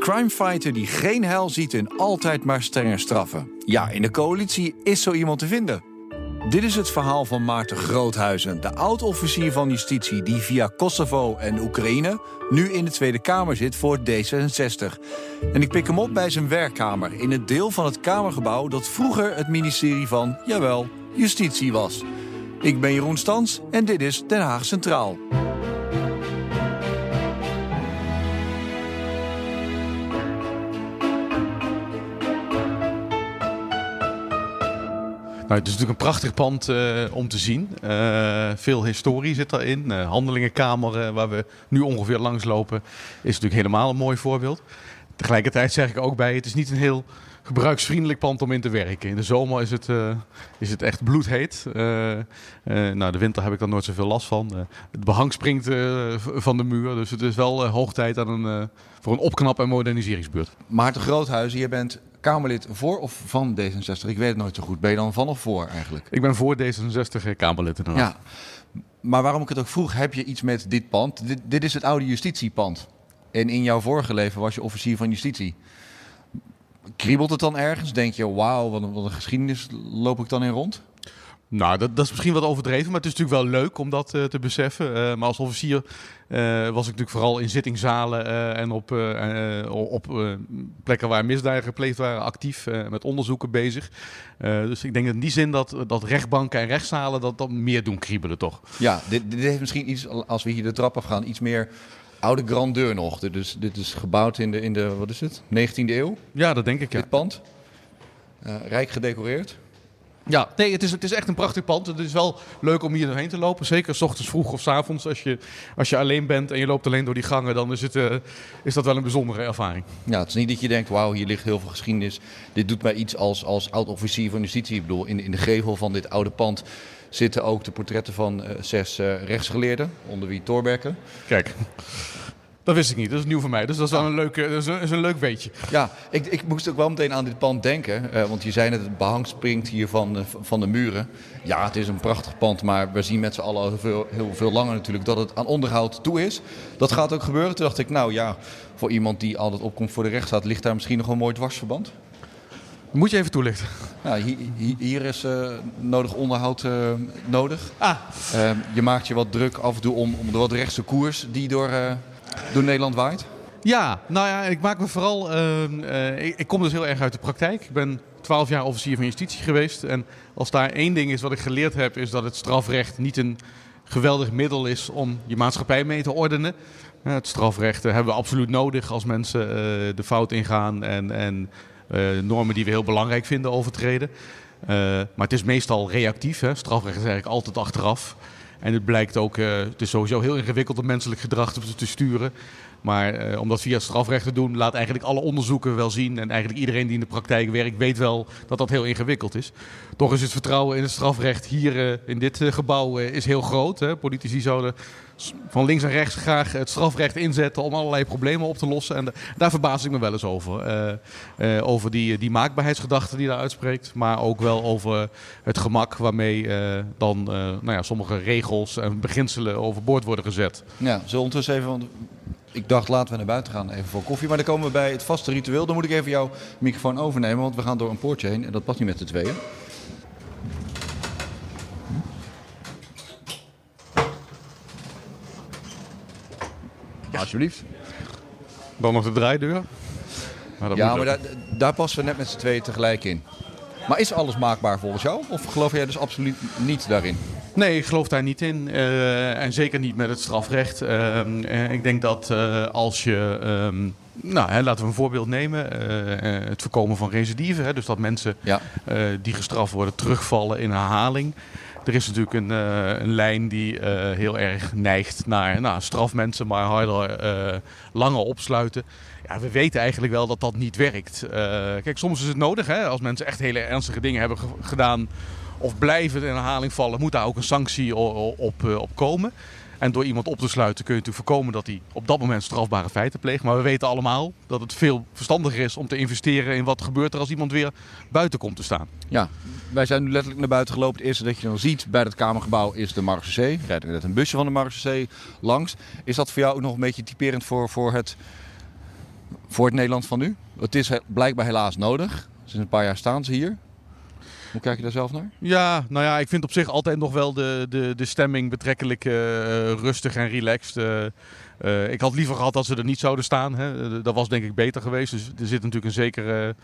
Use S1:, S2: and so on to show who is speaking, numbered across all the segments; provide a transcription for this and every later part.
S1: crimefighter die geen hel ziet en altijd maar strenger straffen. Ja, in de coalitie is zo iemand te vinden. Dit is het verhaal van Maarten Groothuizen, de oud-officier van justitie die via Kosovo en Oekraïne nu in de Tweede Kamer zit voor D66. En ik pik hem op bij zijn werkkamer in het deel van het Kamergebouw dat vroeger het ministerie van, jawel, Justitie was. Ik ben Jeroen Stans en dit is Den Haag Centraal.
S2: Nou, het is natuurlijk een prachtig pand uh, om te zien. Uh, veel historie zit daarin. Uh, handelingenkamer, waar we nu ongeveer langs lopen, is natuurlijk helemaal een mooi voorbeeld. Tegelijkertijd zeg ik ook bij, het is niet een heel gebruiksvriendelijk pand om in te werken. In de zomer is het, is het echt bloedheet. nou, de winter heb ik daar nooit zoveel last van. het behang springt van de muur, dus het is wel hoog tijd aan een, voor een opknap- en moderniseringsbeurt.
S1: Maarten Groothuizen, je bent Kamerlid voor of van D66? Ik weet het nooit zo goed. Ben je dan van of voor eigenlijk?
S2: Ik ben voor D66 eh, Kamerlid inderdaad.
S1: Ja. Maar waarom ik het ook vroeg, heb je iets met dit pand? Dit, dit is het oude justitiepand. En in jouw vorige leven was je officier van justitie. Kriebelt het dan ergens? Denk je, wauw, wat, wat een geschiedenis loop ik dan in rond?
S2: Nou, dat, dat, is misschien wat overdreven, maar het is natuurlijk wel leuk om dat uh, te beseffen. Uh, maar als officier uh, was ik natuurlijk vooral in zittingzalen en op, op plekken waar misdaden gepleegd waren actief met onderzoeken bezig. dus ik denk in die zin dat, dat rechtbanken en rechtszalen dat, dat meer doen kriebelen, toch?
S1: Ja, dit, dit heeft misschien iets, als we hier de trap afgaan, iets meer oude grandeur nog. Dus dit is gebouwd in de, in de wat is het, 19e eeuw?
S2: Ja, dat denk ik, ja.
S1: Dit pand. rijk gedecoreerd.
S2: Ja, nee, het is, het is echt een prachtig pand. Het is wel leuk om hier doorheen te lopen. Zeker s ochtends vroeg of s avonds. Als je, als je alleen bent en je loopt alleen door die gangen, dan is, het, uh, is dat wel een bijzondere ervaring.
S1: Ja, het is niet dat je denkt, wauw, hier ligt heel veel geschiedenis. Dit doet mij iets als, als oud-officier van justitie. Ik bedoel, in, in de gevel van dit oude pand zitten ook de portretten van uh, zes uh, rechtsgeleerden, onder wie Torberken.
S2: Kijk. Dat wist ik niet. Dat is nieuw voor mij. Dus dat is wel een, leuke, dat is een, is een leuk weetje.
S1: Ja, ik, ik moest ook wel meteen aan dit pand denken. Uh, want je zei net, het behang springt hier van de, van de muren. Ja, het is een prachtig pand. Maar we zien met z'n allen heel veel, heel veel langer natuurlijk dat het aan onderhoud toe is. Dat gaat ook gebeuren. Toen dacht ik, nou ja, voor iemand die altijd opkomt voor de rechtsstaat... ligt daar misschien nog een mooi dwarsverband?
S2: Moet je even toelichten.
S1: Nou, hier, hier is uh, nodig onderhoud uh, nodig.
S2: Ah.
S1: Uh, je maakt je wat druk af en toe om, om de wat rechtse koers die door door Nederland waait?
S2: Ja, nou ja, ik maak me vooral. Uh, uh, ik, ik, kom dus heel erg uit de praktijk. Ik ben twaalf jaar officier van justitie geweest. En als daar één ding is wat ik geleerd heb, is dat het strafrecht niet een geweldig middel is om je maatschappij mee te ordenen. Het strafrecht hebben we absoluut nodig als mensen eh, de fout ingaan en, en normen die we heel belangrijk vinden overtreden. maar het is meestal reactief. Hè. Strafrecht is eigenlijk altijd achteraf. En het blijkt ook, uh, het is sowieso heel ingewikkeld om menselijk gedrag te, te sturen. Maar uh, om dat via strafrecht te doen, laat eigenlijk alle onderzoeken wel zien. En eigenlijk iedereen die in de praktijk werkt, weet wel dat dat heel ingewikkeld is. Toch is het vertrouwen in het strafrecht hier uh, in dit gebouw is heel groot. Hè. Politici zouden van links en rechts graag het strafrecht inzetten om allerlei problemen op te lossen. En daar verbaas ik me wel eens over. Uh, uh, over die, die maakbaarheidsgedachte die daar uitspreekt. Maar ook wel over het gemak waarmee uh, dan nou ja, sommige regels en beginselen overboord worden gezet.
S1: Ja, zullen ondertussen even... Want ik dacht, laten we naar buiten gaan even voor koffie. Maar dan komen we bij het vaste ritueel. Dan moet ik even jouw microfoon overnemen, want we gaan door een poortje heen. En dat past niet met de tweeën. Alsjeblieft.
S2: Dan nog de draaideur.
S1: Maar ja, maar daar, daar passen we net met z'n tweeën tegelijk in. Maar is alles maakbaar volgens jou? Of geloof jij dus absoluut niet daarin?
S2: Nee, ik geloof daar niet in. Uh, en zeker niet met het strafrecht. Uh, ik denk dat uh, als je. Um, nou, hè, laten we een voorbeeld nemen. het voorkomen van recidive. Hè, dus dat mensen
S1: ja.
S2: die gestraft worden terugvallen in herhaling. Er is natuurlijk een, uh, een lijn die uh, heel erg neigt naar nou, strafmensen, maar harder, uh, langer opsluiten. Ja, we weten eigenlijk wel dat dat niet werkt. kijk, soms is het nodig, hè, als mensen echt hele ernstige dingen hebben gedaan of blijven in herhaling vallen, moet daar ook een sanctie op, op komen. En door iemand op te sluiten kun je natuurlijk voorkomen dat hij op dat moment strafbare feiten pleegt. Maar we weten allemaal dat het veel verstandiger is om te investeren in wat gebeurt er als iemand weer buiten komt te staan.
S1: Ja, wij zijn nu letterlijk naar buiten gelopen. Het eerste dat je dan ziet bij het Kamergebouw is de Marge C. Rijdt net een busje van de C langs. Is dat voor jou ook nog een beetje typerend voor, voor het Voor het Nederland van nu? Het is blijkbaar helaas nodig. Sinds een paar jaar staan ze hier. Hoe kijk je daar zelf naar?
S2: Ja, nou ja, ik vind op zich altijd nog wel de, de, de stemming betrekkelijk uh, rustig en relaxed. Uh, uh, ik had liever gehad dat ze er niet zouden staan. Hè. Dat was denk ik beter geweest. Dus er zit natuurlijk een zekere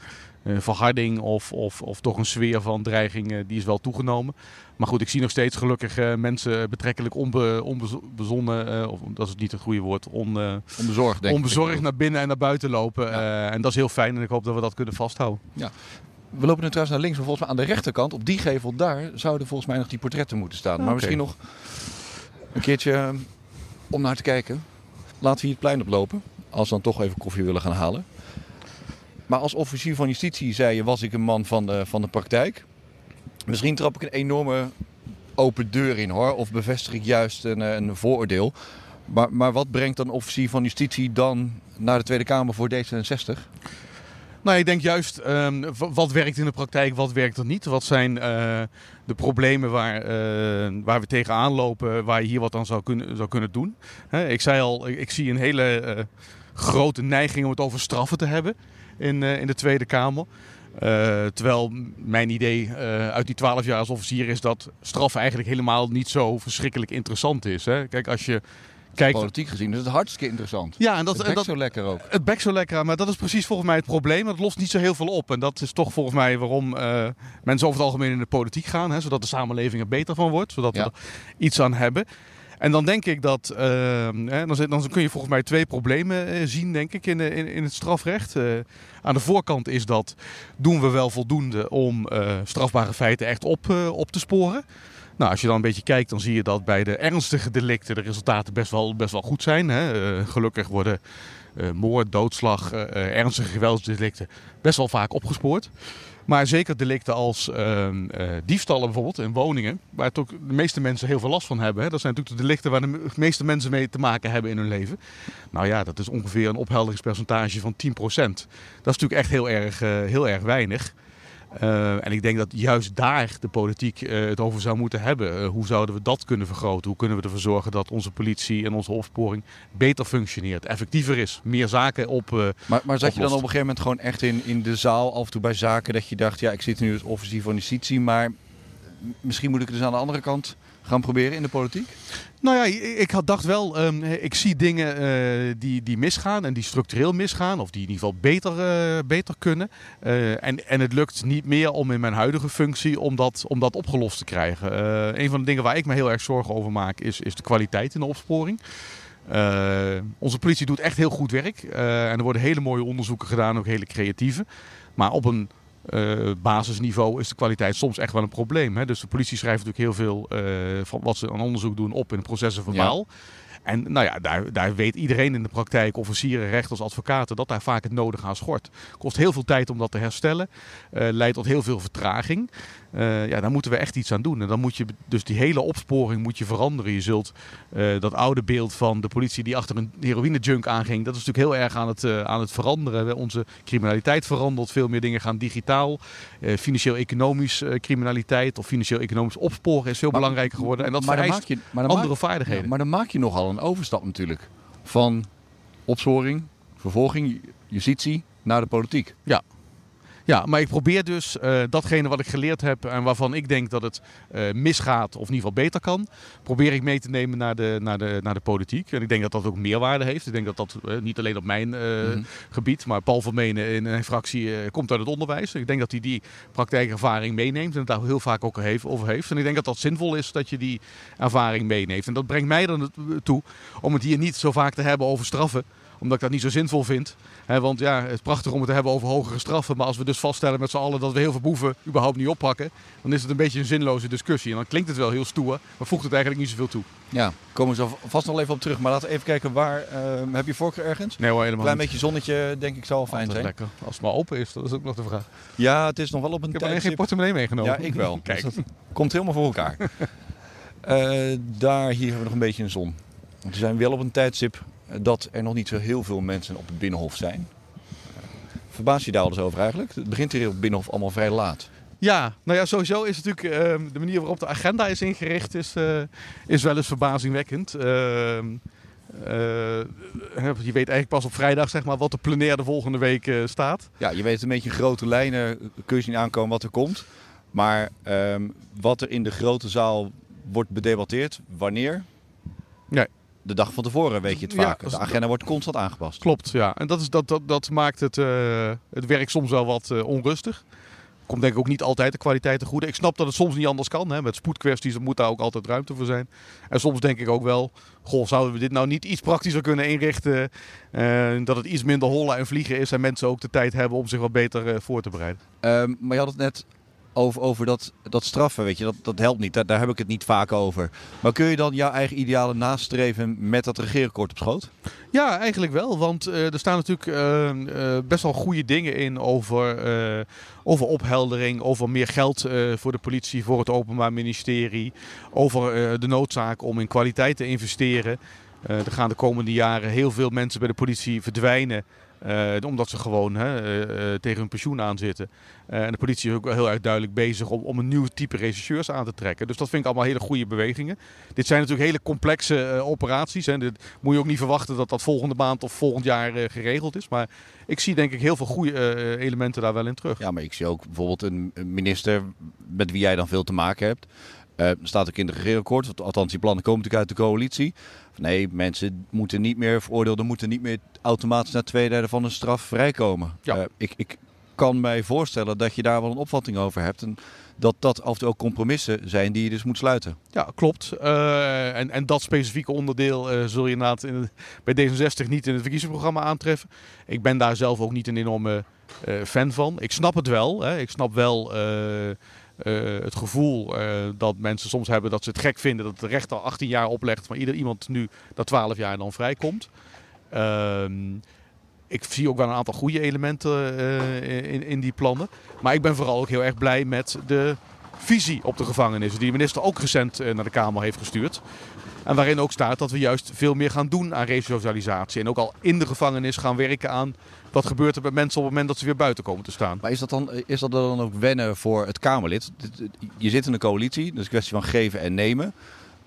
S2: verharding of, of, of toch een sfeer van dreiging die is wel toegenomen. Maar goed, ik zie nog steeds gelukkig mensen betrekkelijk onbe, onbezonnen, of dat is niet het goede woord, on,
S1: onbezorgd, denk
S2: onbezorgd naar binnen en naar buiten lopen. Ja. en dat is heel fijn en ik hoop dat we dat kunnen vasthouden.
S1: Ja. We lopen nu trouwens naar links, maar volgens mij aan de rechterkant, op die gevel daar, zouden volgens mij nog die portretten moeten staan. Maar misschien nog een keertje eh, om naar te kijken. Laten we hier het plein oplopen, als we dan toch even koffie willen gaan halen. Maar als officier van justitie, zei je, was ik een man van de, van de praktijk. Misschien trap ik een enorme open deur in hoor, of bevestig ik juist een, eh, een vooroordeel. Maar, maar wat brengt dan officier van justitie dan naar de Tweede Kamer voor D66?
S2: Nou, ik denk juist um, wat werkt in de praktijk, wat werkt er niet. Wat zijn uh, de problemen waar, uh, waar we tegenaan lopen, waar je hier wat aan zou kunnen, zou kunnen doen. Ik zei al, ik, zie een hele uh, grote neiging om het over straffen te hebben in, in de Tweede Kamer. terwijl mijn idee uit die 12 jaar als officier is dat straffen eigenlijk helemaal niet zo verschrikkelijk interessant is. Hè. Kijk, als je
S1: Kijk, politiek gezien is het hartstikke interessant.
S2: Ja, en dat,
S1: het
S2: dat,
S1: zo lekker ook.
S2: Het bekt zo lekker, maar dat is precies volgens mij het probleem. Het lost niet zo heel veel op. En dat is toch volgens mij waarom uh, mensen over het algemeen in de politiek gaan. Hè, zodat de samenleving er beter van wordt. Zodat we er iets aan hebben. En dan denk ik dat, uh, hè, dan, dan, kun je volgens mij twee problemen uh, zien, denk ik, in, in, in het strafrecht. Uh, aan de voorkant is dat, doen we wel voldoende om strafbare feiten echt op, op te sporen? Nou, als je dan een beetje kijkt, dan zie je dat bij de ernstige delicten de resultaten best wel, best wel goed zijn. Hè. Uh, gelukkig worden uh, moord, doodslag, uh, ernstige geweldsdelicten best wel vaak opgespoord. Maar zeker delicten als ehm, diefstallen bijvoorbeeld in woningen, waar toch de meeste mensen heel veel last van hebben. Hè. Dat zijn natuurlijk de delicten waar de meeste mensen mee te maken hebben in hun leven. Nou ja, dat is ongeveer een ophelderingspercentage van 10%. Dat is natuurlijk echt heel erg, heel erg weinig. Uh, en ik denk dat juist daar de politiek uh, het over zou moeten hebben. Uh, hoe zouden we dat kunnen vergroten? Hoe kunnen we ervoor zorgen dat onze politie en onze opsporing beter functioneert, effectiever is, meer zaken op.
S1: maar, maar zat je dan op een gegeven moment gewoon echt in, in de zaal, af en toe bij zaken, dat je dacht: ja, ik zit nu als officier van justitie, maar misschien moet ik het dus aan de andere kant gaan proberen in de politiek?
S2: Nou ja, ik had dacht wel, um, ik zie dingen uh, die, die misgaan en die structureel misgaan, of die in ieder geval beter, uh, beter kunnen. Uh, en, en het lukt niet meer om in mijn huidige functie om dat, om dat opgelost te krijgen. een van de dingen waar ik me heel erg zorgen over maak, is, is de kwaliteit in de opsporing. onze politie doet echt heel goed werk. en er worden hele mooie onderzoeken gedaan, ook hele creatieve. Maar op een uh, basisniveau is de kwaliteit soms echt wel een probleem. Hè? Dus de politie schrijft natuurlijk heel veel uh, van wat ze aan onderzoek doen op in de processen verbaal. Ja. En nou ja, daar, daar weet iedereen in de praktijk, officieren, rechters, advocaten, dat daar vaak het nodige aan schort. Kost heel veel tijd om dat te herstellen. Uh, leidt tot heel veel vertraging. Uh, ja, daar moeten we echt iets aan doen. En dan moet je dus die hele opsporing moet je veranderen. Je zult uh, dat oude beeld van de politie die achter een heroïne-junk aanging, dat is natuurlijk heel erg aan het, uh, aan het veranderen. Onze criminaliteit verandert. Veel meer dingen gaan digitaal. Financieel-economisch criminaliteit of financieel-economisch opsporen is veel maar, belangrijker geworden. En dat maar vereist je, maar andere maak, vaardigheden. Ja,
S1: maar dan maak je nogal een overstap natuurlijk. Van opsporing, vervolging, justitie naar de politiek.
S2: Ja, ja, maar ik probeer dus uh, datgene wat ik geleerd heb en waarvan ik denk dat het uh, misgaat of in ieder geval beter kan, probeer ik mee te nemen naar de, naar, de, naar de politiek. En ik denk dat dat ook meerwaarde heeft. Ik denk dat dat uh, niet alleen op mijn -hmm. gebied, maar Paul Vermenen in een fractie komt uit het onderwijs. Ik denk dat hij die praktijkervaring meeneemt en het daar heel vaak ook over heeft. En ik denk dat dat zinvol is dat je die ervaring meeneemt. En dat brengt mij er toe om het hier niet zo vaak te hebben over straffen omdat ik dat niet zo zinvol vind. He, want ja, het is prachtig om het te hebben over hogere straffen. Maar als we dus vaststellen met z'n allen dat we heel veel boeven überhaupt niet oppakken. Dan is het een beetje een zinloze discussie. En dan klinkt het wel heel stoer, maar voegt het eigenlijk niet zoveel toe.
S1: Ja, komen we zo vast nog even op terug. Maar laten we even kijken, waar uh, heb je voorkeur ergens?
S2: Nee hoor, helemaal
S1: Klein beetje zonnetje, denk ik, zal fijn zijn.
S2: lekker. Als het maar open is, dat is ook nog de vraag.
S1: Ja, het is nog wel op een
S2: Ik heb alleen geen portemonnee meegenomen.
S1: Ja, ik wel. Kijk. Dus komt helemaal voor elkaar. uh, daar, hier hebben we nog een beetje een zon. Want we zijn wel op een tijdstip dat er nog niet zo heel veel mensen op het Binnenhof zijn. Verbaas je daar al eens over eigenlijk? Het begint hier op het Binnenhof allemaal vrij laat.
S2: Ja, nou ja, sowieso is natuurlijk uh, de manier waarop de agenda is ingericht, is, uh, is wel eens verbazingwekkend. Uh, je weet eigenlijk pas op vrijdag zeg maar, wat de plenaire de volgende week staat.
S1: Ja, je weet een beetje grote lijnen, kun je zien aankomen wat er komt. Maar ehm, wat er in de grote zaal wordt bedebatteerd, wanneer?
S2: Nee.
S1: De dag van tevoren weet je het vaak. de agenda wordt constant aangepast.
S2: Klopt, ja. En dat, is, dat, dat, dat maakt het, uh, het werk soms wel wat uh, onrustig. Komt denk ik ook niet altijd de kwaliteit te goede. Ik snap dat het soms niet anders kan. Hè. Met spoedkwesties moet daar ook altijd ruimte voor zijn. En soms denk ik ook wel, goh, zouden we dit nou niet iets praktischer kunnen inrichten? Uh, dat het iets minder hollen en vliegen is en mensen ook de tijd hebben om zich wat beter voor te bereiden.
S1: Um, maar je had het net over, over dat, dat straffen, weet je, dat, dat helpt niet. Daar, daar heb ik het niet vaak over. Maar kun je dan jouw eigen idealen nastreven met dat regeerakkoord op schoot?
S2: Ja, eigenlijk wel. Want uh, er staan natuurlijk uh, uh, best wel goede dingen in over, over opheldering, over meer geld voor de politie, voor het Openbaar Ministerie, over de noodzaak om in kwaliteit te investeren. er gaan de komende jaren heel veel mensen bij de politie verdwijnen. Uh, omdat ze gewoon hè, uh, tegen hun pensioen aanzitten. Uh, en de politie is ook heel erg duidelijk bezig om, om een nieuw type rechercheurs aan te trekken. Dus dat vind ik allemaal hele goede bewegingen. Dit zijn natuurlijk hele complexe operaties. Hè. Dit moet je ook niet verwachten dat dat volgende maand of volgend jaar geregeld is. Maar ik zie denk ik heel veel goede elementen daar wel in terug.
S1: Ja, maar ik zie ook bijvoorbeeld een minister met wie jij dan veel te maken hebt. Uh, staat ook in het regeerakkoord, althans die plannen komen natuurlijk uit de coalitie. Nee, mensen moeten niet meer, veroordeelden moeten niet meer automatisch na twee derde van een straf vrijkomen. Ja. Uh, ik, ik kan mij voorstellen dat je daar wel een opvatting over hebt. En dat dat af en toe ook compromissen zijn die je dus moet sluiten.
S2: Ja, klopt. Uh, en, en dat specifieke onderdeel uh, zul je inderdaad in bij D66 niet in het verkiezingsprogramma aantreffen. Ik ben daar zelf ook niet een enorme uh, fan van. Ik snap het wel. Hè. Ik snap wel uh, het gevoel uh, dat mensen soms hebben dat ze het gek vinden dat de rechter 18 jaar oplegt, maar ieder iemand nu dat 12 jaar dan vrijkomt. Ehm, ik zie ook wel een aantal goede elementen uh, in, in die plannen. Maar ik ben vooral ook heel erg blij met de visie op de gevangenissen, die de minister ook recent naar de Kamer heeft gestuurd. En waarin ook staat dat we juist veel meer gaan doen aan resocialisatie. En ook al in de gevangenis gaan werken aan wat gebeurt er met mensen op het moment dat ze weer buiten komen te staan.
S1: Maar is dat dan, is dat dan ook wennen voor het Kamerlid? Je zit in een coalitie, dus een kwestie van geven en nemen.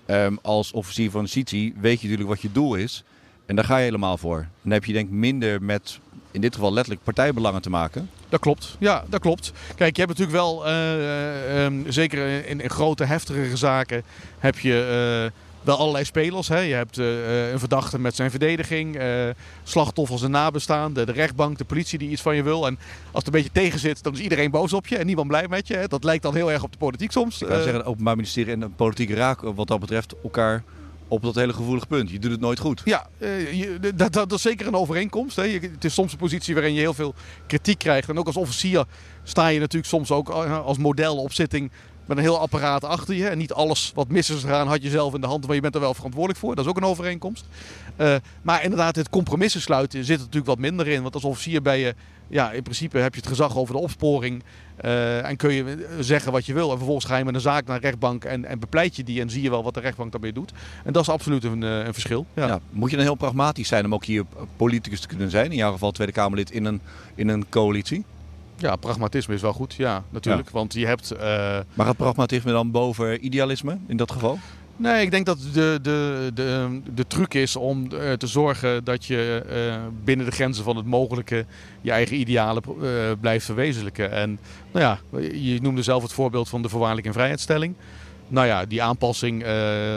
S1: Um, als officier van justitie weet je natuurlijk wat je doel is. En daar ga je helemaal voor. En dan heb je denk ik minder met, in dit geval letterlijk, partijbelangen te maken.
S2: Dat klopt, ja, dat klopt. Kijk, je hebt natuurlijk wel, uh, um, zeker in, in, grote, heftige zaken, heb je... Uh, wel allerlei spelers. Hè. Je hebt uh, een verdachte met zijn verdediging, uh, slachtoffers en nabestaanden, de rechtbank, de politie die iets van je wil. En als het een beetje tegen zit, dan is iedereen boos op je en niemand blij met je. Hè. Dat lijkt dan heel erg op de politiek soms.
S1: Ik kan zeggen, het Openbaar Ministerie en de politiek raken wat dat betreft elkaar op dat hele gevoelige punt. Je doet het nooit goed.
S2: Ja, je, dat, dat, is zeker een overeenkomst. Hè. Het is soms een positie waarin je heel veel kritiek krijgt. En ook als officier sta je natuurlijk soms ook als model op zitting met een heel apparaat achter je. En niet alles wat mis is gegaan had je zelf in de hand, maar je bent er wel verantwoordelijk voor. Dat is ook een overeenkomst. Uh, maar inderdaad, het compromissen sluiten zit er natuurlijk wat minder in. Want als officier ben je, ja, in principe heb je het gezag over de opsporing. Uh, en kun je zeggen wat je wil. En vervolgens ga je met een zaak naar de rechtbank en, en bepleit je die. En zie je wel wat de rechtbank daarmee doet. En dat is absoluut een, eh, een verschil. Ja.
S1: moet je dan heel pragmatisch zijn om ook hier politicus te kunnen zijn? In jouw geval Tweede Kamerlid in een, in een coalitie?
S2: Ja, pragmatisme is wel goed. Ja, natuurlijk. Want je hebt... Uh...
S1: Maar gaat pragmatisme dan boven idealisme in dat geval?
S2: Nee, ik denk dat de, de, de, de truc is om uh, te zorgen dat je uh, binnen de grenzen van het mogelijke je eigen idealen uh, blijft verwezenlijken. En nou ja, je noemde zelf het voorbeeld van de voorwaardelijke en vrijheidsstelling. Nou ja, die aanpassing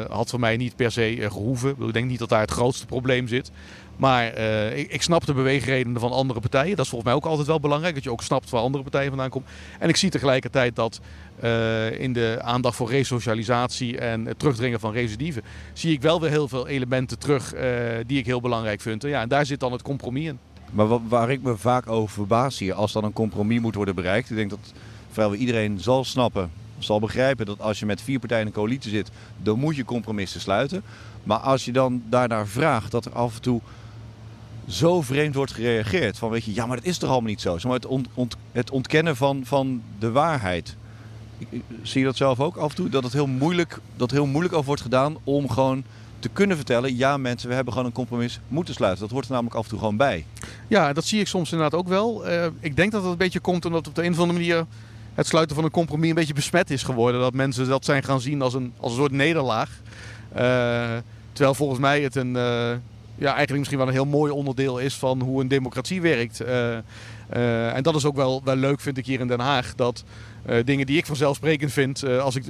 S2: had voor mij niet per se gehoeven. Ik denk niet dat daar het grootste probleem zit. Maar uh, ik, ik, snap de beweegredenen van andere partijen. Dat is volgens mij ook altijd wel belangrijk. Dat je ook snapt waar andere partijen vandaan komen. En ik zie tegelijkertijd dat uh, in de aandacht voor resocialisatie en het terugdringen van recidieven... zie ik wel weer heel veel elementen terug uh, die ik heel belangrijk vind. Ja, en daar zit dan het compromis in.
S1: Maar waar ik me vaak over verbaas hier, als dan een compromis moet worden bereikt... ik denk dat vrijwel iedereen zal snappen, zal begrijpen dat als je met vier partijen in een coalitie zit... dan moet je compromissen sluiten. Maar als je dan daarnaar vraagt dat er af en toe zo vreemd wordt gereageerd. Van weet je, ja, maar dat is toch allemaal niet zo. maar het, ont, het ontkennen van, van de waarheid. zie je dat zelf ook af en toe? Dat het heel moeilijk, dat heel moeilijk over wordt gedaan om gewoon te kunnen vertellen... ja mensen, we hebben gewoon een compromis moeten sluiten. Dat hoort er namelijk af en toe gewoon bij.
S2: Ja, dat zie ik soms inderdaad ook wel. Uh, ik denk dat het een beetje komt omdat op de een of andere manier... het sluiten van een compromis een beetje besmet is geworden. Dat mensen dat zijn gaan zien als een, als een soort nederlaag. Uh, terwijl volgens mij het een... Uh, ja, eigenlijk misschien wel een heel mooi onderdeel is van hoe een democratie werkt. Eh, eh, en dat is ook wel, wel leuk, vind ik hier in Den Haag. Dat eh, dingen die ik vanzelfsprekend vind, als ik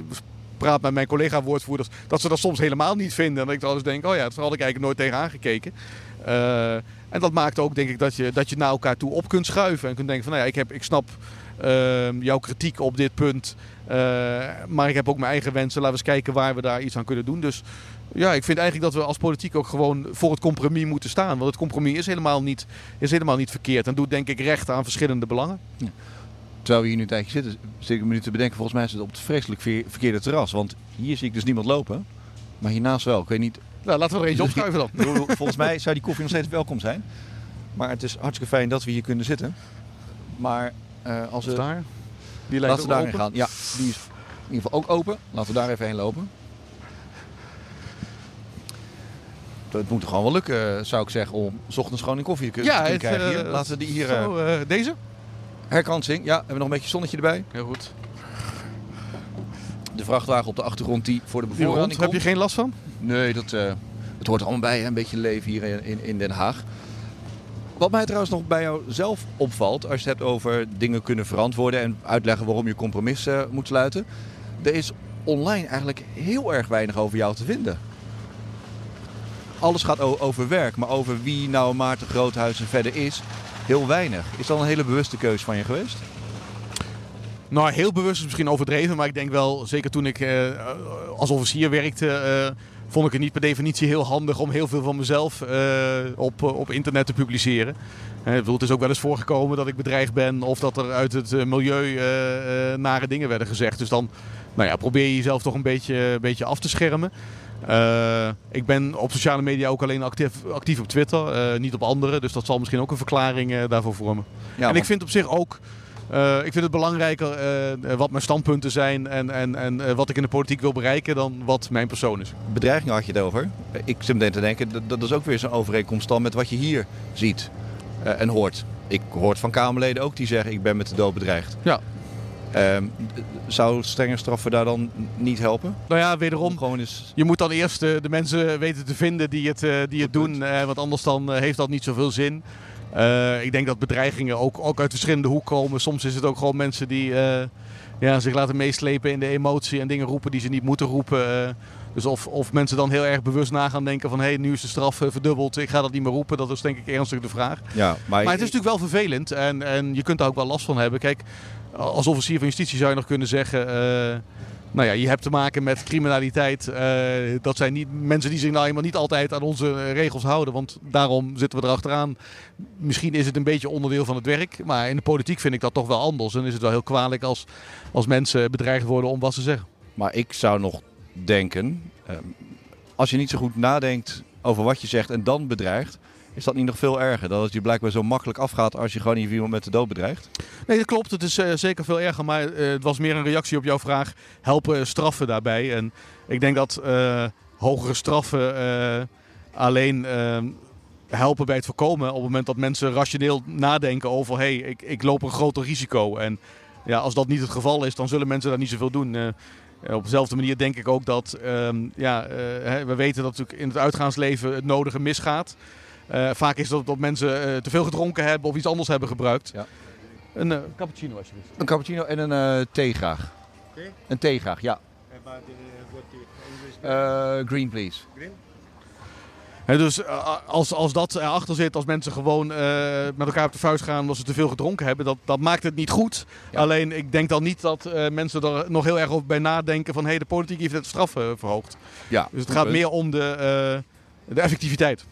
S2: praat met mijn collega-woordvoerders, dat ze dat soms helemaal niet vinden. En dat ik dan eens denk, oh ja, daar had ik eigenlijk nooit tegen aangekeken. En dat maakt ook, denk ik, dat je, dat je naar elkaar toe op kunt schuiven. En kunt denken van, nou ja, ik, heb, ik snap ehm, jouw kritiek op dit punt. maar ik heb ook mijn eigen wensen. Laten we eens kijken waar we daar iets aan kunnen doen. Dus ja, ik vind eigenlijk dat we als politiek ook gewoon voor het compromis moeten staan. Want het compromis is helemaal niet, is helemaal niet verkeerd. En doet denk ik recht aan verschillende belangen.
S1: Terwijl we hier nu een tijdje zitten, zit ik een minuut te bedenken. Volgens mij is het op het vreselijk ver- verkeerde terras. Want hier zie ik dus niemand lopen. Maar hiernaast wel. Ik weet niet.
S2: Nou, laten we er eentje opschuiven dan.
S1: Volgens mij zou die koffie nog steeds welkom zijn. Maar het is hartstikke fijn dat we hier kunnen zitten. Maar eh, als we.
S2: daar? Die lijkt
S1: Laten we daarin gaan. Ja, die is in ieder geval ook open. Laten we daar even heen lopen. Het moet gewoon wel lukken, zou ik zeggen, om 's ochtends gewoon een koffie te kunnen
S2: Ja,
S1: te
S2: het,
S1: krijgen. Hier.
S2: eh,
S1: Laten we die hier... eh,
S2: Zo, eh, deze?
S1: herkansing. Ja, hebben we nog een beetje zonnetje erbij.
S2: Heel goed.
S1: De vrachtwagen op de achtergrond die voor de bevoorrading
S2: rond, heb je
S1: komt.
S2: geen last van?
S1: Nee, dat, eh, het hoort er allemaal bij. Hè? Een beetje leven hier in, in, Den Haag. Wat mij trouwens nog bij jou zelf opvalt, als je het hebt over dingen kunnen verantwoorden en uitleggen waarom je compromis eh, moet sluiten. Er is online eigenlijk heel erg weinig over jou te vinden. Alles gaat over werk, maar over wie nou Maarten Groothuizen verder is, heel weinig. Is dat een hele bewuste keuze van je geweest?
S2: Nou, heel bewust is misschien overdreven, maar ik denk wel, zeker toen ik eh, als officier werkte, eh, vond ik het niet per definitie heel handig om heel veel van mezelf eh, op, op internet te publiceren. Ik bedoel, het is ook wel eens voorgekomen dat ik bedreigd ben of dat er uit het milieu nare dingen werden gezegd. Dus dan nou ja, probeer je jezelf toch een beetje, een beetje af te schermen. Eh, ik ben op sociale media ook alleen actief, actief op Twitter, eh, niet op andere. Dus dat zal misschien ook een verklaring eh, daarvoor vormen.
S1: Ja,
S2: en ik vind op zich ook, ik vind het belangrijker wat mijn standpunten zijn en, en, en wat ik in de politiek wil bereiken dan wat mijn persoon is.
S1: bedreigingen had je het over. Ik zit meteen te denken, dat, dat is ook weer zo'n overeenkomst dan met wat je hier ziet en hoort. Ik hoor van Kamerleden ook die zeggen, ik ben met de dood bedreigd.
S2: Ja.
S1: Ehm, zou strenge straffen daar dan niet helpen?
S2: Nou ja,
S1: Om
S2: wederom,
S1: gewoon eens...
S2: je moet dan eerst eh, de mensen weten te vinden die het, eh, die het doen, eh, want anders dan heeft dat niet zoveel zin. Ik denk dat bedreigingen ook, ook uit verschillende hoeken komen. Soms is het ook gewoon mensen die ja, zich laten meeslepen in de emotie en dingen roepen die ze niet moeten roepen. dus of, of mensen dan heel erg bewust na gaan denken van hé, hey, nu is de straf verdubbeld, ik ga dat niet meer roepen. Dat is denk ik ernstig de vraag.
S1: Ja, maar,
S2: Maar het is natuurlijk wel vervelend en, en je kunt daar ook wel last van hebben. Kijk, als officier van justitie zou je nog kunnen zeggen... eh, nou ja, je hebt te maken met criminaliteit. eh, dat zijn niet mensen die zich nou eenmaal niet altijd aan onze eh, regels houden. Want daarom zitten we erachteraan. Misschien is het een beetje onderdeel van het werk. Maar in de politiek vind ik dat toch wel anders. En is het wel heel kwalijk als, als mensen bedreigd worden om wat ze zeggen.
S1: maar ik zou nog denken, als je niet zo goed nadenkt over wat je zegt en dan bedreigt, is dat niet nog veel erger? Dat het je blijkbaar zo makkelijk afgaat als je gewoon iemand met de dood bedreigt?
S2: Nee, dat klopt. Het is eh, zeker veel erger. Maar eh, het was meer een reactie op jouw vraag. Helpen straffen daarbij? En ik denk dat eh, hogere straffen alleen helpen bij het voorkomen. Op het moment dat mensen rationeel nadenken over... hé, hey, ik, ik loop een groter risico. En ja, als dat niet het geval is, dan zullen mensen daar niet zoveel doen. Op dezelfde manier denk ik ook dat... ehm, ja, we weten dat natuurlijk in het uitgaansleven het nodige misgaat. Eh, vaak is dat dat mensen eh, te veel gedronken hebben of iets anders hebben gebruikt.
S1: Ja.
S2: Een eh, cappuccino alsjeblieft.
S1: Een cappuccino en een eh, thee graag.
S3: Thee?
S1: Een thee graag, ja.
S3: About what
S1: green please.
S3: green?
S2: Dus als, als dat erachter zit, als mensen gewoon eh, met elkaar op de vuist gaan omdat ze te veel gedronken hebben, dat, dat maakt het niet goed.
S1: Ja.
S2: Alleen ik denk dan niet dat eh, mensen er nog heel erg over bij nadenken van hé, hey, de politiek heeft het straf verhoogd.
S1: Ja,
S2: Dus het gaat
S1: punt.
S2: meer om de, eh, de effectiviteit.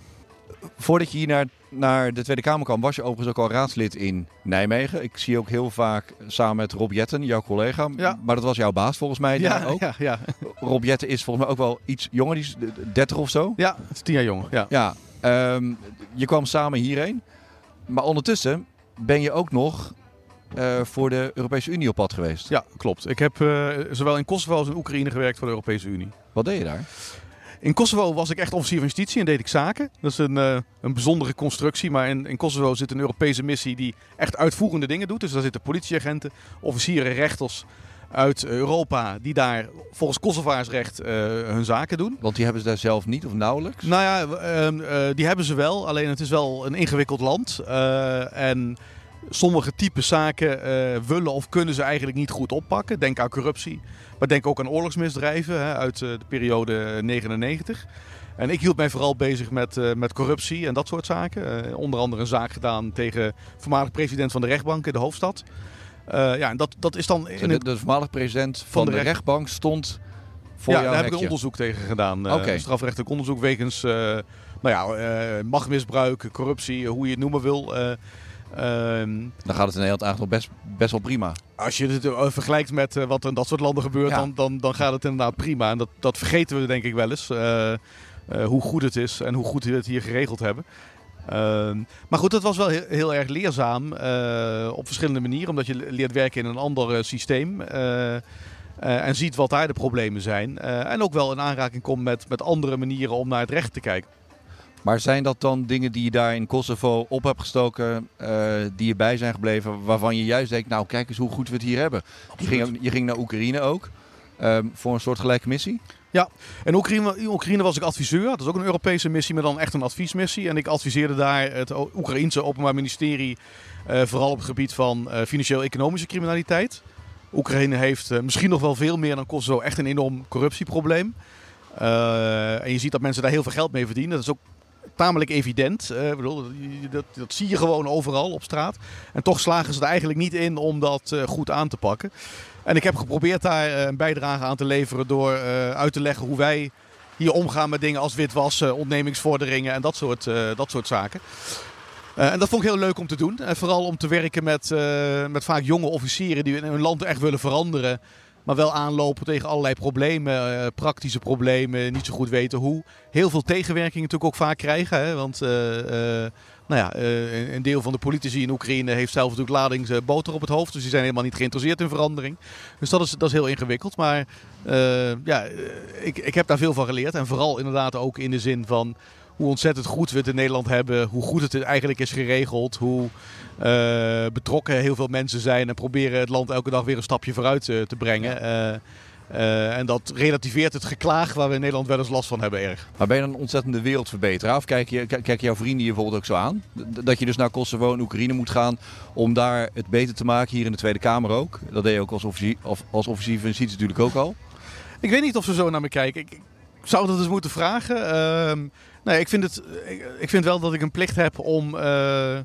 S1: Voordat je hier naar, naar de Tweede Kamer kwam, was je overigens ook al raadslid in Nijmegen. Ik zie je ook heel vaak samen met Rob Jetten, jouw collega.
S2: Ja.
S1: Maar dat was jouw baas volgens mij daar ook.
S2: ja, ja.
S1: Rob Jetten is volgens mij ook wel iets jonger, die is 30 of zo.
S2: ja, het is tien jaar jonger. Ja.
S1: Ja, ehm, je kwam samen hierheen. Maar ondertussen ben je ook nog eh, voor de Europese Unie op pad geweest.
S2: ja, klopt. Ik heb eh, zowel in Kosovo als in Oekraïne gewerkt voor de Europese Unie.
S1: Wat deed je daar?
S2: In Kosovo was ik echt officier van justitie en deed ik zaken. Dat is een, eh, een bijzondere constructie. Maar in, in Kosovo zit een Europese missie die echt uitvoerende dingen doet. Dus daar zitten politieagenten, officieren, rechters. uit Europa die daar volgens Kosovaarsrecht uh, hun zaken doen.
S1: Want die hebben ze daar zelf niet of nauwelijks?
S2: Nou ja, uh, die hebben ze wel. Alleen het is wel een ingewikkeld land. en sommige type zaken willen of kunnen ze eigenlijk niet goed oppakken. Denk aan corruptie. Maar denk ook aan oorlogsmisdrijven hè, uit de periode 99. En ik hield mij vooral bezig met, uh, met corruptie en dat soort zaken. Onder andere een zaak gedaan tegen voormalig president van de rechtbank in de hoofdstad. Ja, en dat, dat is dan...
S1: In de, de voormalig president van, van de, de recht... rechtbank stond voor
S2: ja,
S1: daar
S2: heb ik een onderzoek tegen gedaan. Okay. strafrechtelijk onderzoek wegens nou ja, machtmisbruik, corruptie, hoe je het noemen wil.
S1: Ehm, dan gaat het in Nederland eigenlijk nog best, best wel prima.
S2: Als je het uh, vergelijkt met uh, wat in dat soort landen gebeurt, dan, dan, dan gaat het inderdaad prima. En dat, dat vergeten we denk ik wel eens. Uh, hoe goed het is en hoe goed we het hier geregeld hebben. Ehm, maar goed, dat was wel heel, heel erg leerzaam op verschillende manieren. Omdat je leert werken in een ander systeem. en ziet wat daar de problemen zijn. en ook wel in aanraking komt met, met andere manieren om naar het recht te kijken.
S1: Maar zijn dat dan dingen die je daar in Kosovo op hebt gestoken, uh, die je bij zijn gebleven, waarvan je juist denkt, nou kijk eens hoe goed we het hier hebben. Je ging, je ging, naar Oekraïne ook, um, voor een soort gelijke missie.
S2: Ja, in Oekraïne, Oekraïne, was ik adviseur. Dat is ook een Europese missie, maar dan echt een adviesmissie. En ik adviseerde daar het Oekraïense Openbaar Ministerie, uh, vooral op het gebied van uh, financieel-economische criminaliteit. Oekraïne heeft misschien nog wel veel meer dan Kosovo echt een enorm corruptieprobleem. en je ziet dat mensen daar heel veel geld mee verdienen. Dat is ook tamelijk evident. Uh, bedoel, dat, dat, zie je gewoon overal op straat. En toch slagen ze er eigenlijk niet in om dat uh, goed aan te pakken. En ik heb geprobeerd daar uh, een bijdrage aan te leveren door uit te leggen hoe wij hier omgaan met dingen als witwassen, ontnemingsvorderingen en dat soort, dat soort zaken. en dat vond ik heel leuk om te doen. En vooral om te werken met, met vaak jonge officieren die hun land echt willen veranderen. Maar wel aanlopen tegen allerlei problemen, uh, praktische problemen, niet zo goed weten hoe. Heel veel tegenwerking natuurlijk ook vaak krijgen. Hè? Want uh, uh, nou ja, een deel van de politici in Oekraïne heeft zelf natuurlijk ladings boter op het hoofd. Dus die zijn helemaal niet geïnteresseerd in verandering. Dus dat is, dat is heel ingewikkeld. Maar ja, ik, ik heb daar veel van geleerd. En vooral inderdaad ook in de zin van hoe ontzettend goed we het in Nederland hebben. Hoe goed het eigenlijk is geregeld. Hoe uh, betrokken heel veel mensen zijn en proberen het land elke dag weer een stapje vooruit uh, te brengen. Uh, en dat relativeert het geklaag waar we in Nederland wel eens last van hebben erg.
S1: Maar ben je dan een ontzettende wereldverbeteraar? Of kijk, je, kijk jouw vrienden je bijvoorbeeld ook zo aan? Dat je dus naar Kosovo en Oekraïne moet gaan om daar het beter te maken, hier in de Tweede Kamer ook. Dat deed je ook als officier, of, als officier van justitie natuurlijk ook al.
S2: Ik weet niet of ze zo naar me kijken. Ik zou dat eens moeten vragen. Uh, nee, ik vind, het, ik, vind wel dat ik een plicht heb om... Uh,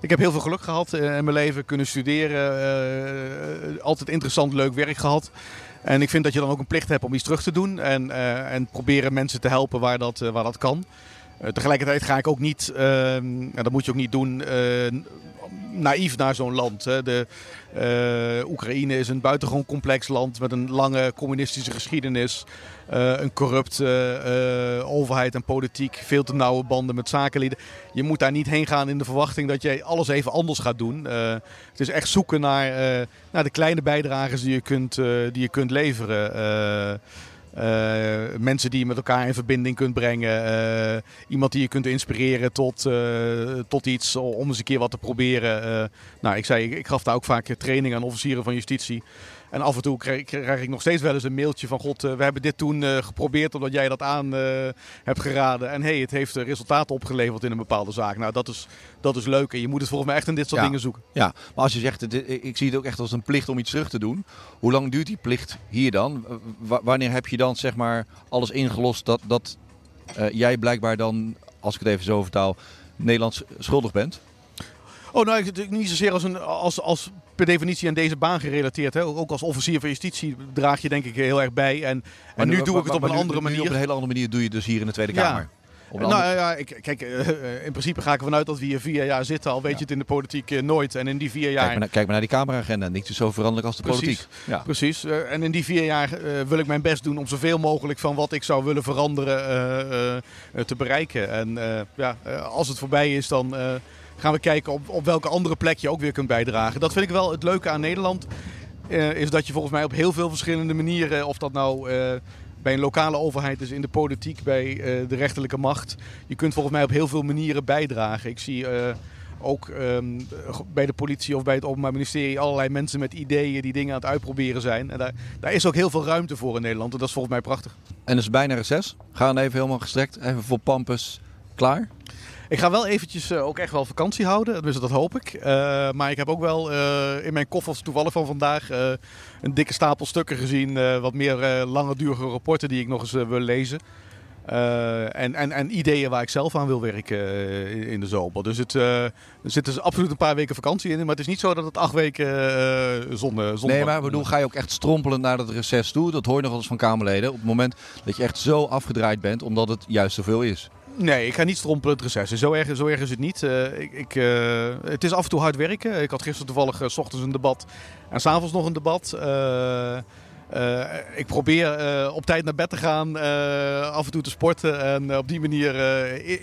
S2: ik heb heel veel geluk gehad in mijn leven, kunnen studeren, uh, altijd interessant, leuk werk gehad. En ik vind dat je dan ook een plicht hebt om iets terug te doen en, en proberen mensen te helpen waar dat, waar dat kan. Tegelijkertijd ga ik ook niet, ehm, dat moet je ook niet doen, naïef naar zo'n land. Hè. De, uh, Oekraïne is een buitengewoon complex land met een lange communistische geschiedenis. Een corrupte overheid en politiek. Veel te nauwe banden met zakenlieden. Je moet daar niet heen gaan in de verwachting dat jij alles even anders gaat doen. het is echt zoeken naar, naar de kleine bijdragers die je kunt, die je kunt leveren. Uh, mensen die je met elkaar in verbinding kunt brengen. Uh, iemand die je kunt inspireren tot, uh, tot iets om eens een keer wat te proberen. nou, ik zei, ik gaf daar ook vaak training aan officieren van justitie. En af en toe krijg, krijg, ik nog steeds wel eens een mailtje van... God, we hebben dit toen geprobeerd omdat jij dat aan hebt geraden. En hey, het heeft resultaten opgeleverd in een bepaalde zaak. Nou, dat is, dat is leuk. En je moet het volgens mij echt in dit soort dingen zoeken.
S1: Ja, maar als je zegt, ik zie het ook echt als een plicht om iets terug te doen. Hoe lang duurt die plicht hier dan? wanneer heb je dan zeg maar alles ingelost dat, dat uh, jij blijkbaar dan, als ik het even zo vertaal, Nederlands schuldig bent?
S2: Oh, nou, niet zozeer als, een, als, als per definitie aan deze baan gerelateerd. Hè. Ook als officier van justitie draag je denk ik heel erg bij. En, en nu, doe ik het op een andere manier.
S1: op een hele andere manier doe je het dus hier in de Tweede Kamer.
S2: Ja. Nou ja, ik, kijk, uh, in principe ga ik ervan uit dat we hier vier jaar zitten. Al weet ja. je het in de politiek uh, nooit. En in die vier jaar...
S1: Kijk maar, kijk maar naar die Cameraagenda. Niks is zo veranderlijk als de
S2: precies,
S1: politiek.
S2: Ja. Precies. Uh, en in die vier jaar wil ik mijn best doen om zoveel mogelijk van wat ik zou willen veranderen te bereiken. En ja, als het voorbij is, dan gaan we kijken op, op welke andere plek je ook weer kunt bijdragen. Dat vind ik wel het leuke aan Nederland. is dat je volgens mij op heel veel verschillende manieren, of dat nou bij een lokale overheid, dus in de politiek, bij de rechterlijke macht. Je kunt volgens mij op heel veel manieren bijdragen. Ik zie ook ehm, bij de politie of bij het Openbaar Ministerie allerlei mensen met ideeën die dingen aan het uitproberen zijn. En daar, daar is ook heel veel ruimte voor in Nederland. En dat is volgens mij prachtig.
S1: En het is bijna reces. Gaan even helemaal gestrekt. Even voor Pampus klaar.
S2: Ik ga wel eventjes uh, ook echt wel vakantie houden, dus dat hoop ik. Uh, maar ik heb ook wel uh, in mijn koffers toevallig van vandaag een dikke stapel stukken gezien. wat meer lange durige rapporten die ik nog eens wil lezen. en, en, en ideeën waar ik zelf aan wil werken in de zomer. Dus het, er zit dus absoluut een paar weken vakantie in. Maar het is niet zo dat het acht weken zon, zon...
S1: Nee, maar bedoel, ga je ook echt strompelend naar dat reces toe? Dat hoor je nog wel eens van Kamerleden. Op het moment dat je echt zo afgedraaid bent, omdat het juist zoveel is.
S2: Nee, ik ga niet strompelen het. Zo erg, zo erg is het niet. Uh, ik, ik, uh, het is af en toe hard werken. Ik had gisteren toevallig uh, s ochtends een debat en s'avonds nog een debat. ik probeer op tijd naar bed te gaan, af en toe te sporten. En op die manier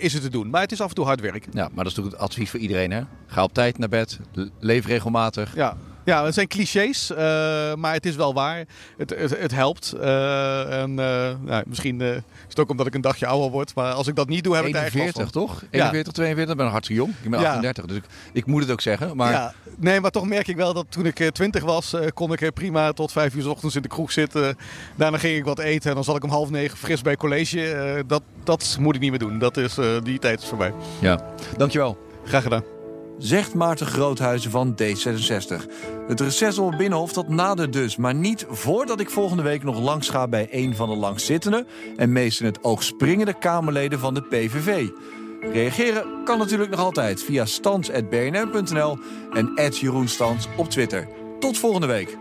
S2: is het te doen. Maar het is af en toe hard werken.
S1: Ja, maar dat is natuurlijk het advies voor iedereen. Hè? Ga op tijd naar bed, leef regelmatig.
S2: Ja. Ja, het zijn clichés, uh, maar het is wel waar. Het, het, het helpt. Uh, en uh, nou, misschien is het ook omdat ik een dagje ouder word. Maar als ik dat niet doe, heb
S1: 41,
S2: ik daar echt
S1: toch? 41, ja. 42, ben ik hartstikke jong. Ik ben ja. 38, dus ik, ik, moet het ook zeggen. Maar... Ja.
S2: Nee, maar toch merk ik wel dat toen ik 20 was, kon ik prima tot 5 uur s ochtends in de kroeg zitten. Daarna ging ik wat eten en dan zat ik om half negen fris bij college. dat, dat moet ik niet meer doen. Dat is, die tijd is voorbij.
S1: Ja, dankjewel.
S2: Graag gedaan
S1: zegt Maarten Groothuizen van D66. Het reces op het Binnenhof dat nadert dus, maar niet voordat ik volgende week nog langs ga bij een van de langzittende en meest in het oog springende Kamerleden van de PVV. Reageren kan natuurlijk nog altijd via stans.bnr.nl en Jeroen Stans op Twitter. Tot volgende week.